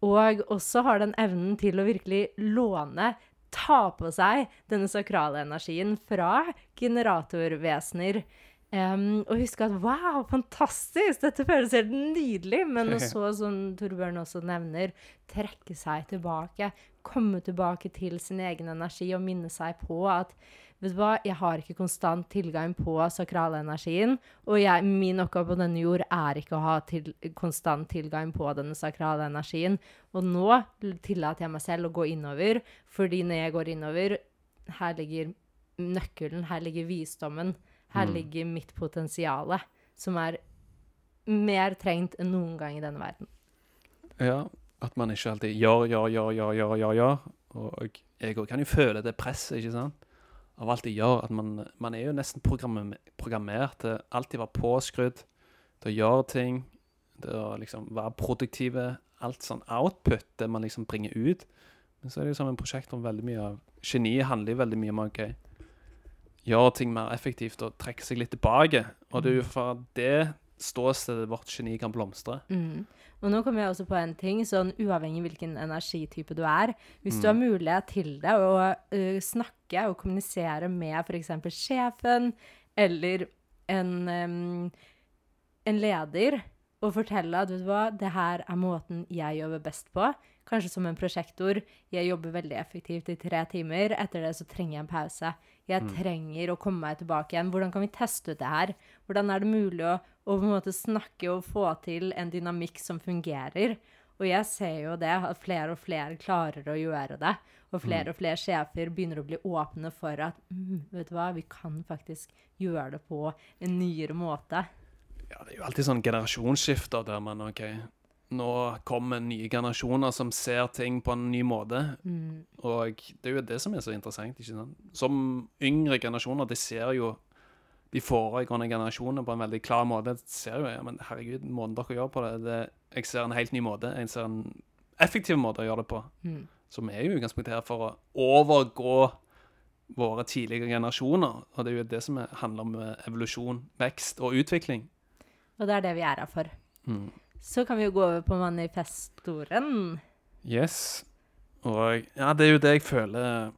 Og også har den evnen til å virkelig låne, ta på seg denne sakrale energien fra generatorvesener. Um, og huske at wow, fantastisk! Dette føles helt nydelig. Men så, som Torbjørn også nevner, trekke seg tilbake. Komme tilbake til sin egen energi og minne seg på at vet du hva, jeg har ikke konstant tilgang på sakralenergien. Og jeg, min oppgave på denne jord er ikke å ha til, konstant tilgang på denne sakrale energien. Og nå tillater jeg meg selv å gå innover, fordi når jeg går innover, her ligger nøkkelen, her ligger visdommen. Her Mm. ligger mitt potensiale, som er mer trengt enn noen gang i denne verden. Ja, At man ikke alltid gjør, gjør, gjør, gjør, gjør, gjør, gjør. Og jeg òg kan jo føle det presset, ikke sant? Av alt de gjør. At man, man er jo nesten programme- programmert til alltid være påskrudd, til å gjøre ting, til å liksom være produktive. Alt sånn output, det man liksom bringer ut. Men så er det jo som en prosjekt om veldig mye av Geniet handler jo veldig mye om å ok, gjøre ting mer effektivt og trekke seg litt tilbake. Og det er jo fra det ståstedet vårt geni kan blomstre. Mm. Og nå kommer jeg også på en ting, sånn uavhengig hvilken energitype du er. Hvis du har mulighet til det, å uh, snakke og kommunisere med f.eks. sjefen eller en, um, en leder, og fortelle at vet du hva, det her er måten jeg jobber best på. Kanskje som en prosjektor. Jeg jobber veldig effektivt i tre timer. Etter det så trenger jeg en pause. Jeg trenger å komme meg tilbake igjen. Hvordan kan vi teste ut det her? Hvordan er det mulig å, å snakke og få til en dynamikk som fungerer? Og jeg ser jo det, at flere og flere klarer å gjøre det. Og flere og flere sjefer begynner å bli åpne for at mm, vet du hva, vi kan faktisk gjøre det på en nyere måte. Ja, det er jo alltid sånn generasjonsskifter der man OK, nå kommer nye generasjoner som ser ting på en ny måte. Og det er jo det som er så interessant. ikke sant? Som yngre generasjoner, de ser jo de foregående generasjonene på en veldig klar måte. De ser jo ja, men herregud, måten dere gjør på det, det Jeg ser en helt ny måte. Jeg ser en effektiv måte å gjøre det på. Som er jo utgangspunktet her for å overgå våre tidligere generasjoner. Og det er jo det som er, handler om eh, evolusjon, vekst og utvikling. Og det er det vi er her for. Mm. Så kan vi jo gå over på manifestoren. Yes. Og ja, det er jo det jeg føler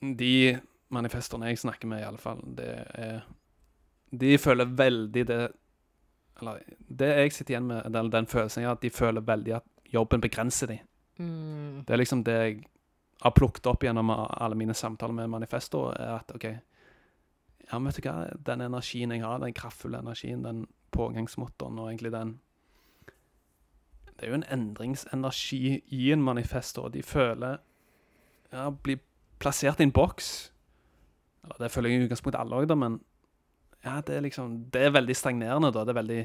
De manifesterne jeg snakker med, i alle fall, det er De føler veldig det Eller det jeg sitter igjen med, den, den følelsen er at de føler veldig at jobben begrenser dem. Mm. Det er liksom det jeg har plukket opp gjennom alle mine samtaler med manifesto, er at OK Ja, vet du hva, den energien jeg har, den kraftfulle energien, den pågangsmotoren og egentlig den Det er jo en endringsenergi i en manifesto, og de føler Ja, blir plassert i en boks. Eller det føler jeg i utgangspunktet alle òg, men ja, det er liksom Det er veldig stagnerende, da. Det er veldig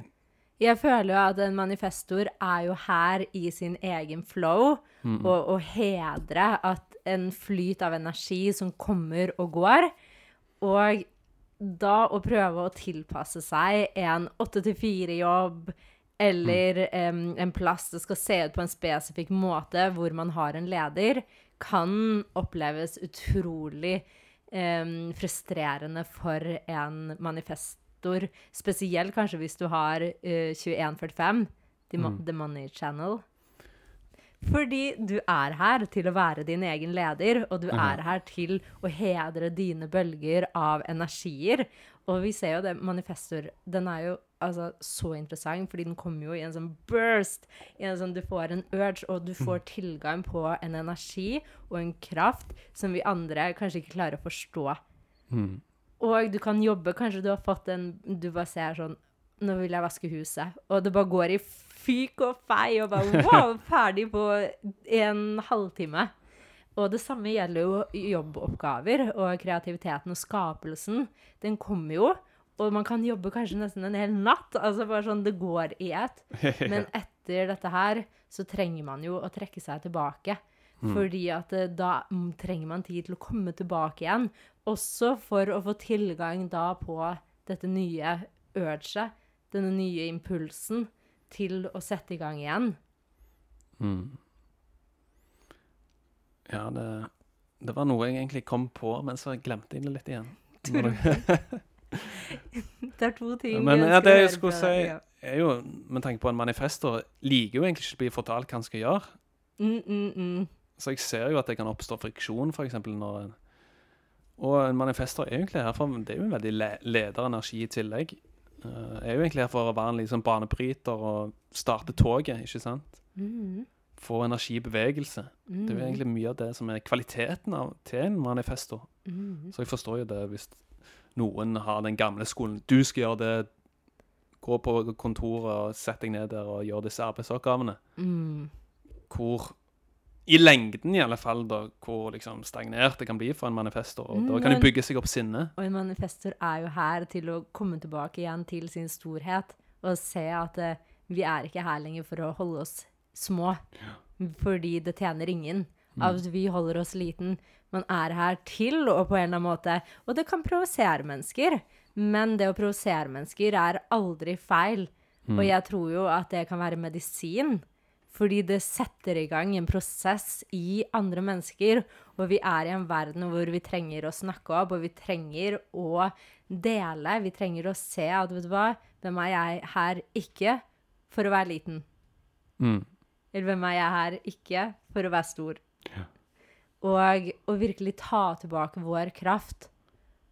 Jeg føler jo at en manifestor er jo her i sin egen flow, og, og hedre at en flyt av energi som kommer og går. Og da å prøve å tilpasse seg en åtte til fire-jobb eller um, en plass det skal se ut på en spesifikk måte, hvor man har en leder, kan oppleves utrolig um, frustrerende for en manifestor. Spesielt kanskje hvis du har uh, 2145, The, mm. The Money Channel. Fordi du er her til å være din egen leder, og du er her til å hedre dine bølger av energier. Og vi ser jo det, manifestor, den er jo altså så interessant, fordi den kommer jo i en sånn burst. I en sånn, du får en urge, og du får tilgang på en energi og en kraft som vi andre kanskje ikke klarer å forstå. Og du kan jobbe, kanskje du har fått en Du bare ser sånn Nå vil jeg vaske huset. Og det bare går i fyk og fei, og bare wow, ferdig på en halvtime. Og det samme gjelder jo jobboppgaver og kreativiteten og skapelsen. Den kommer jo, og man kan jobbe kanskje nesten en hel natt. Altså bare sånn, det går i ett. Men etter dette her så trenger man jo å trekke seg tilbake. Fordi at eh, da mm, trenger man tid til å komme tilbake igjen. Også for å få tilgang da på dette nye urget, denne nye impulsen, til å sette i gang igjen. Ja, det, det var noe jeg egentlig kom på, men så glemte jeg det litt igjen. Det er to ting Men ja, det jeg skulle si, ja. er jo, med tanke på en manifestor, liker jo egentlig ikke å bli fortalt hva han skal gjøre. Mm, mm, mm. Så jeg ser jo at det kan oppstå friksjon, eksempel, når en Og en manifester er jo egentlig her for Det er jo en veldig le lederenergi i tillegg. Uh, er jo egentlig her for å være en liksom banebryter og starte toget, ikke sant? Mm, Få energi i bevegelse. mm, Det er jo egentlig mye av det som er kvaliteten av, til en manifesto. mm. Så jeg forstår jo det hvis noen har den gamle skolen. Du skal gjøre det. Gå på kontoret og sett deg ned der og gjør disse arbeidsoppgavene. Mm. Hvor I lengden, i alle fall, da, hvor liksom stagnert det kan bli for en manifestor. Og da kan de det bygge seg opp sinne. Og en manifestor er jo her til å komme tilbake igjen til sin storhet og se at eh, vi er ikke her lenger for å holde oss små, fordi det tjener ingen. av At vi holder oss liten Man er her til og på en eller annen måte Og det kan provosere mennesker, men det å provosere mennesker er aldri feil. Og jeg tror jo at det kan være medisin. Fordi det setter i gang en prosess i andre mennesker. Og vi er i en verden hvor vi trenger å snakke opp, og vi trenger å dele. Vi trenger å se at vet du hva, hvem er jeg her ikke for å være liten? Mm. Eller hvem er jeg her ikke for å være stor? Ja. Og å virkelig ta tilbake vår kraft.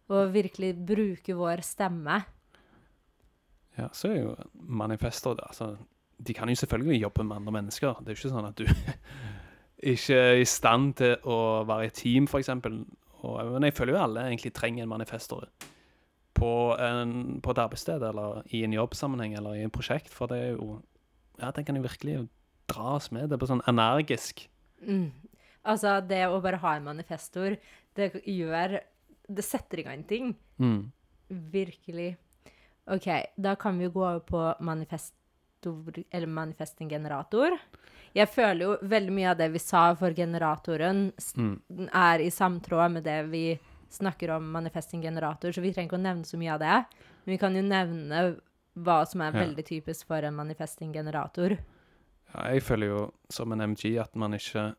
Og virkelig bruke vår stemme. Ja, så er jo manifester det, altså, De kan jo selvfølgelig jobbe med andre mennesker. Det er jo ikke sånn at du ikke er i stand til å være i team, f.eks. Men jeg føler jo alle egentlig trenger en manifester på, en, på et arbeidssted eller i en jobbsammenheng eller i en prosjekt, for det er jo Ja, den kan jo virkelig dra oss med. Det bare sånn energisk. Mm. Altså, det å bare ha en manifestor, det gjør Det setter i gang ting. Mm. Virkelig. OK, da kan vi jo gå over på manifestor, eller manifesting-generator. Jeg føler jo veldig mye av det vi sa for generatoren, Mm. er i samtråd med det vi snakker om manifesting-generator, så vi trenger ikke å nevne så mye av det. Men vi kan jo nevne hva som er Ja. veldig typisk for en manifesting-generator. Ja, jeg føler jo som en MG at man ikke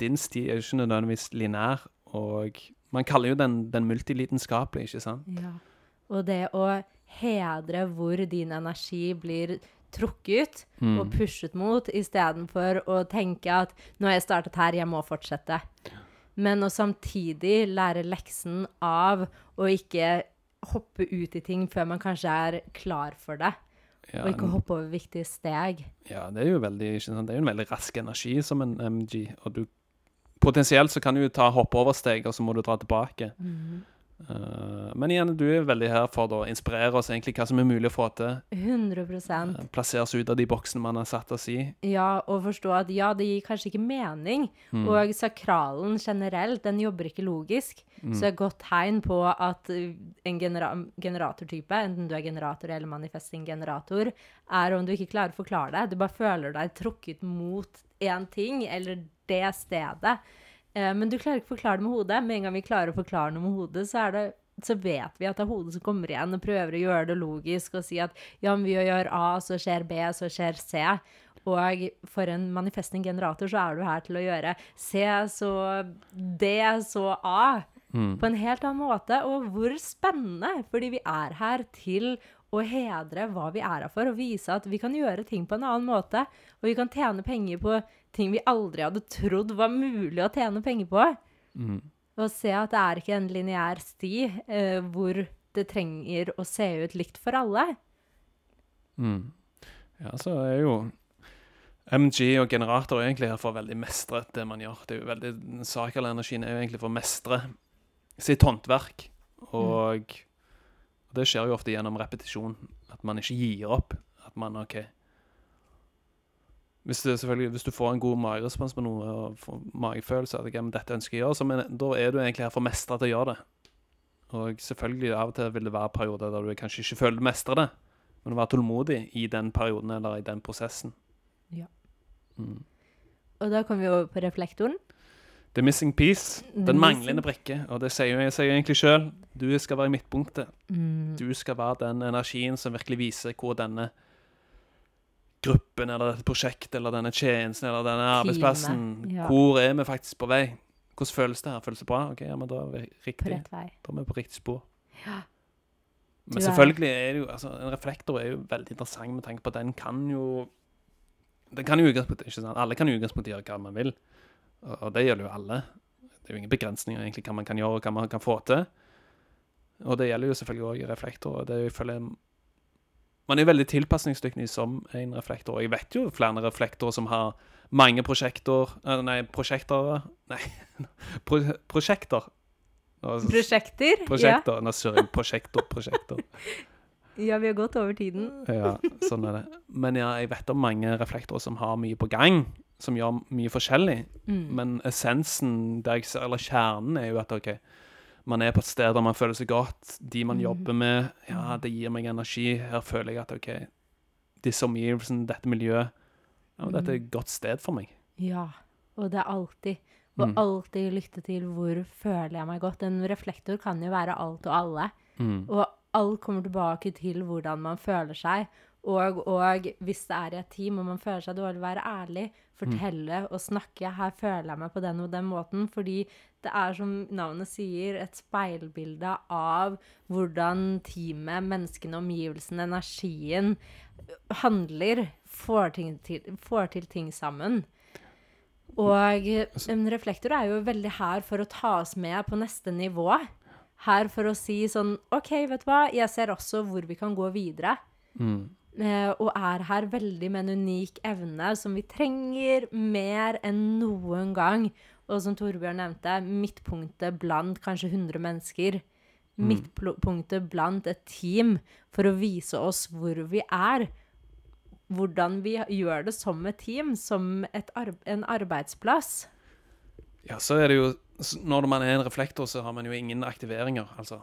Din sti er jo ikke nødvendigvis linær, og man kaller jo den, den multilitenskapelige, ikke sant? Ja. Og det å hedre hvor din energi blir trukket Mm. og pushet mot, istedenfor å tenke at 'nå har jeg startet her, jeg må fortsette'. Men å samtidig lære leksen av å ikke hoppe ut i ting før man kanskje er klar for det, Ja, og ikke hoppe over viktige steg. ja, det er jo veldig? Det er en veldig rask energi som en MG, og du Potensielt så kan du jo ta steg, og så må du dra tilbake. Eh, men igjen, du er veldig her for å inspirere oss egentlig hva som er mulig å få til. 100 eh, plassere oss ut av de boksene man har satt oss i. Ja, og forstå at ja, det gir kanskje ikke mening. Mm. Og sakralen generelt, den jobber ikke logisk. Mm. Så et godt tegn på at en genera generatortype, enten du er generator eller manifesting-generator, er om du ikke klarer å forklare det. Du bare føler deg trukket mot én ting, eller det stedet. Eh, men du klarer ikke å forklare det med hodet. Med en gang vi klarer å forklare noe med hodet, så, er det, så vet vi at det er hodet som kommer igjen og prøver å gjøre det logisk og si at ja, men vi gjør A, så skjer B, så skjer C. Og for en manifesting generator så er du her til å gjøre C, så D, så A. Mm. På en helt annen måte. Og hvor spennende! Fordi vi er her til å hedre hva vi er her for, og vise at vi kan gjøre ting på en annen måte. Og vi kan tjene penger på ting vi aldri hadde trodd var mulig å tjene penger på. Mm. Og se at det er ikke en lineær sti eh, hvor det trenger å se ut likt for alle. Mm. Ja, så er jo MG og generator er egentlig her for å veldig mestre det man gjør. Det er jo veldig, Sakal-energien er jo egentlig for å mestre sitt håndverk. Og det skjer jo ofte gjennom repetisjon. At man ikke gir opp. At man OK Hvis, hvis du får en god magerespons på noe og får magefølelse at dette ønsker jeg å gjøre, så men, da er du egentlig her for å mestre til å gjøre det. Og selvfølgelig, av og til vil det være perioder der du kanskje ikke føler du mestrer det. Men å være tålmodig i den perioden eller i den prosessen. Ja. Mm. Og da kommer vi over på reflektoren. The missing piece. Den manglende brikke. Og det sier jeg sier egentlig sjøl. Du skal være i midtpunktet. Mm. Du skal være den energien som virkelig viser hvor denne gruppen eller dette prosjektet eller denne tjenesten eller denne arbeidsplassen ja. Hvor er vi faktisk på vei? Hvordan føles det her? Føles det bra? OK, ja, men da er vi På riktig. Da er vi på riktig spor. Ja. Men selvfølgelig er det jo altså, En reflektor er jo veldig interessant med tanke på at den kan jo Den kan jo ikke sant? Alle kan jo utgangspunktet gjøre hva man vil. Og, det gjelder jo alle. Det er jo ingen begrensninger egentlig hva man kan gjøre og hva man kan få til. Og det gjelder jo selvfølgelig òg reflektor. og Det er jo, ifølge Man er veldig tilpasningsdyktig som en reflektor. Jeg vet jo flere reflektorer som har mange prosjekter eh, Nei, prosjekter Nei, pro, prosjekter. Prosjekter? Prosjekter? Prosjekter. Nå surrer jeg. Prosjekter, prosjekter. Ja. ja, vi har gått over tiden. Ja, sånn er det. Men ja, jeg vet om mange reflektorer som har mye på gang, som gjør mye forskjellig. Mm. Men essensen, eller kjernen, er jo at OK, man er på et sted der man føler seg godt. De man Mhm. jobber med, ja, det gir meg energi. Her føler jeg at OK, disse omgivelsene, dette miljøet ja, Dette er et godt sted for meg. Ja, og det er alltid Og Mm. alltid lytte til hvor føler jeg meg godt. En reflektor kan jo være alt og alle. Mm. Og alt kommer tilbake til hvordan man føler seg. Og, og hvis det er i et team og man føler seg dårlig, være ærlig. Fortelle og snakke. Her føler jeg meg på den og den måten. Fordi det er, som navnet sier, et speilbilde av hvordan teamet, menneskene, omgivelsene, energien handler. Får, ting til, får til ting sammen. Og en reflektor er jo veldig her for å ta oss med på neste nivå. Her for å si sånn OK, vet du hva, jeg ser også hvor vi kan gå videre. Mm. Eh, og er her veldig med en unik evne som vi trenger mer enn noen gang. Og som Torbjørn nevnte, midtpunktet blant kanskje 100 mennesker. Midtpunktet blant et team for å vise oss hvor vi er. Hvordan vi gjør det som et team, som et arb en arbeidsplass. Ja, så er det jo Når man er en reflektor, så har man jo ingen aktiveringer. Altså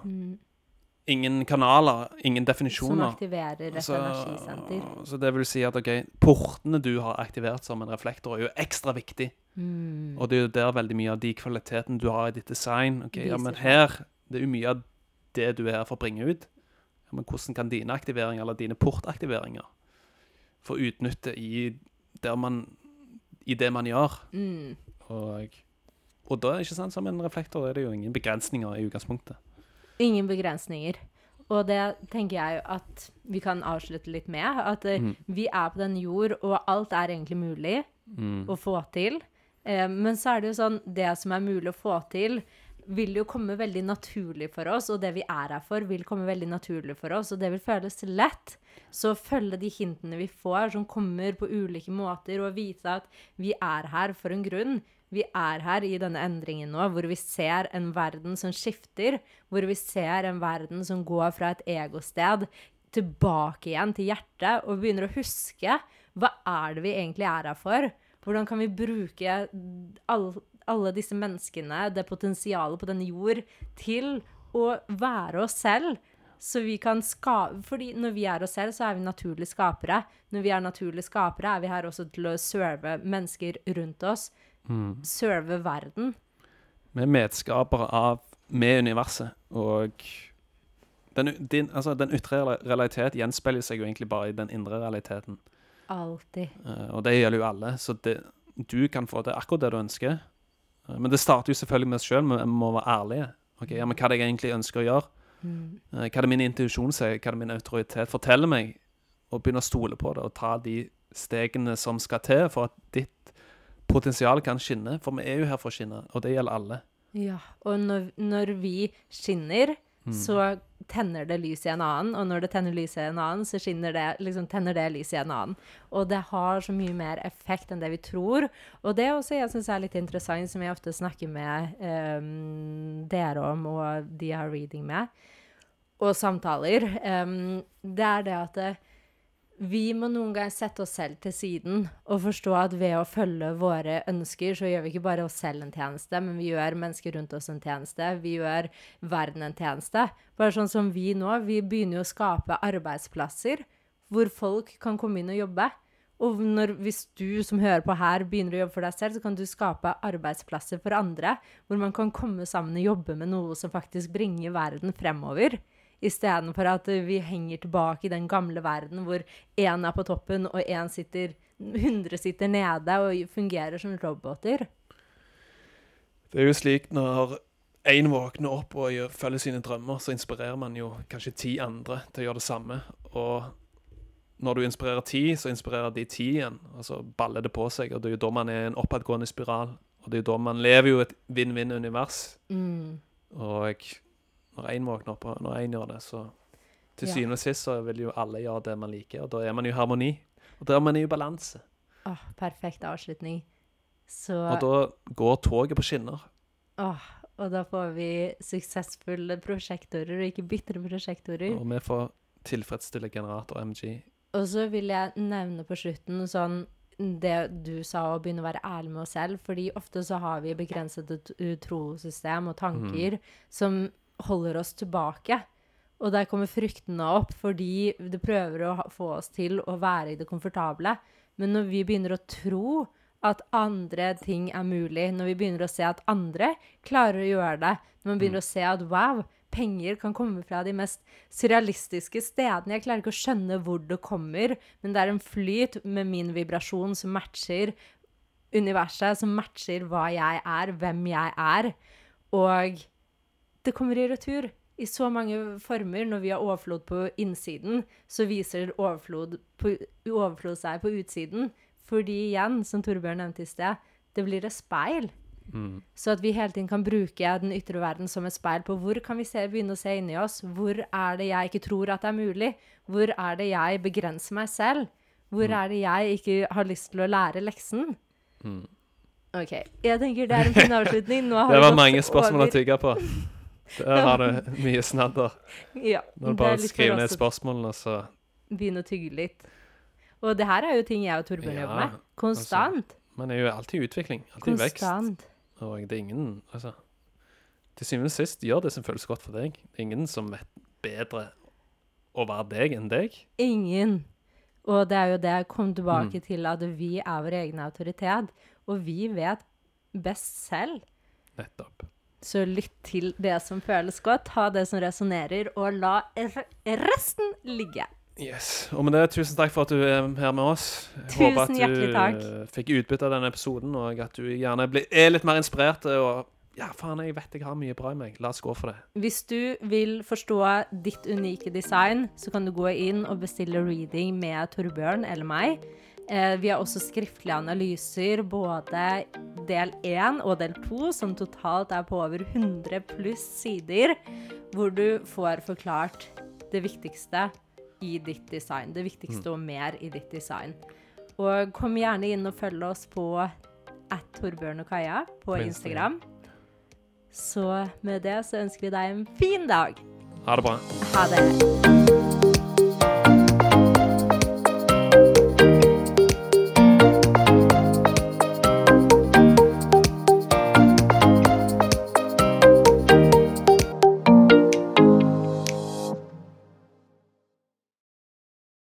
ingen kanaler, ingen definisjoner. Som aktiverer et Så, energisenter. så det vil si at okay, portene du har aktivert som en reflektor, er jo ekstra viktig. Mm. Og det er jo der veldig mye av de kvalitetene du har i ditt design. okay, ja, men her, Det er jo mye av det du er her for å bringe ut. Ja, men hvordan kan dine aktiveringer, eller dine portaktiveringer, få utnytte i, der man, i det man gjør? Mm. Og, og da, ikke sant, som en reflektor er det jo ingen begrensninger i utgangspunktet. Ingen begrensninger. Og det tenker jeg at vi kan avslutte litt med. At eh, Mm. vi er på den jord, og alt er egentlig mulig Mm. å få til. Eh, men så er det jo sånn Det som er mulig å få til, vil jo komme veldig naturlig for oss, og det vi er her for, vil komme veldig naturlig for oss, og det vil føles lett. Så følge de hintene vi får, som kommer på ulike måter, og vite at vi er her for en grunn. Vi er her i denne endringen nå, hvor vi ser en verden som skifter, hvor vi ser en verden som går fra et egosted tilbake igjen til hjertet, og begynner å huske hva er det vi egentlig er her for? Hvordan kan vi bruke all, alle disse menneskene, det potensialet på denne jord, til å være oss selv? Så vi kan skape Fordi når vi er oss selv, så er vi naturlige skapere. Når vi er naturlige skapere, er vi her også til å serve mennesker rundt oss. Mm. Serve verden. Vi er medskapere av med universet, og den, din, altså, den ytre realitet gjenspeiler seg jo egentlig bare i den indre realiteten. Alltid. Uh, og det gjelder jo alle, så det, du kan få til akkurat det du ønsker. Uh, men det starter jo selvfølgelig med oss sjøl, vi må være ærlige. Okay, ja, men Hva er det jeg egentlig ønsker å gjøre? Mm. Uh, Hva er det min intuisjon sier? Hva er det min autoritet forteller meg? Og begynne å stole på det, og ta de stegene som skal til for at ditt potensial kan skinne. For vi er jo her for å skinne, og det gjelder alle. Ja. Og når, når vi skinner, Mm. så tenner det lys i en annen, og når det tenner lys i en annen, så det, liksom, tenner det lys i en annen. Og det har så mye mer effekt enn det vi tror. Og det er også jeg syns er litt interessant, som jeg ofte snakker med um, dere om, og de jeg har reading med, og samtaler, um, det er det at det, vi må noen ganger sette oss selv til siden og forstå at ved å følge våre ønsker, så gjør vi ikke bare oss selv en tjeneste, men vi gjør mennesker rundt oss en tjeneste. Vi gjør verden en tjeneste. Bare sånn som vi nå, vi begynner jo å skape arbeidsplasser hvor folk kan komme inn og jobbe. Og når, hvis du som hører på her begynner å jobbe for deg selv, så kan du skape arbeidsplasser for andre, hvor man kan komme sammen og jobbe med noe som faktisk bringer verden fremover. Istedenfor at vi henger tilbake i den gamle verden hvor én er på toppen og én sitter 100 sitter nede og fungerer som roboter. Det er jo slik når én våkner opp og følger sine drømmer, så inspirerer man jo kanskje ti andre til å gjøre det samme. Og når du inspirerer ti, så inspirerer de ti igjen. Og så baller det på seg, og det er jo da man er i en oppadgående spiral. Og det er jo da man lever jo et vinn-vinn-univers. Mm. Og når én våkner opp, og når én gjør det, så til Ja. syvende og sist så vil jo alle gjøre det man liker, og da er man jo i harmoni. Og da er man i balanse. Åh, perfekt avslutning. Så Og da går toget på skinner. åh, Og da får vi suksessfulle prosjektorer, og ikke bitre prosjektorer. Og vi får tilfredsstille generator MG. Og så vil jeg nevne på slutten sånn det du sa, å begynne å være ærlig med oss selv. Fordi ofte så har vi begrenset utrosystem trosystem og tanker som holder oss tilbake. Og der kommer fryktene opp fordi det prøver å få oss til å være i det komfortable. Men når vi begynner å tro at andre ting er mulig, når vi begynner å se at andre klarer å gjøre det, når man begynner å se at wow, penger kan komme fra de mest surrealistiske stedene. Jeg klarer ikke å skjønne hvor det kommer, men det er en flyt med min vibrasjon som matcher universet, som matcher hva jeg er, hvem jeg er. Og det kommer i retur i så mange former. Når vi har overflod på innsiden, så viser overflod, på, overflod seg på utsiden. Fordi igjen, som Torbjørn nevnte i sted, det blir et speil. Mm. Så at vi hele tiden kan bruke den ytre verden som et speil på hvor kan vi se, begynne å se inni oss. Hvor er det jeg ikke tror at det er mulig? Hvor er det jeg begrenser meg selv? Hvor Mm. er det jeg ikke har lyst til å lære leksen? Mm. OK. Jeg tenker det er en fin avslutning. Det var mange spørsmål å over- tygge på. Der har du mye snadder. Ja, Når du det bare skriver ned spørsmålene, så begynne å tygge litt. Og det her er jo ting jeg og Torbjørn Ja, jobber med. Konstant. Man er jo alltid i utvikling. Alltid i vekst. Konstant. Og det er ingen Altså Til syvende og sist, gjør det som føles godt for deg. Det er ingen som vet bedre å være deg enn deg. Ingen. Og det er jo det jeg kom tilbake Mm. til, at vi er vår egen autoritet. Og vi vet best selv. Nettopp. Så lytt til det som føles godt, ha det som resonnerer, og la resten ligge. Yes. Og med det, tusen takk for at du er her med oss. Tusen håper at du takk. eh, fikk utbytte av denne episoden, og at du gjerne blir, er litt mer inspirert. Og ja, faen, jeg vet jeg har mye bra i meg. La oss gå for det. Hvis du vil forstå ditt unike design, så kan du gå inn og bestille reading med Torbjørn eller meg. Eh, vi har også skriftlige analyser, både del 1 og del 2, som totalt er på over 100 pluss sider, hvor du får forklart det viktigste i ditt design. Det viktigste og mer i ditt design. Og kom gjerne inn og følg oss på at Torbjørn og Kaja på På Instagram. Så med det så ønsker vi deg en fin dag. Ha det bra. Ha det.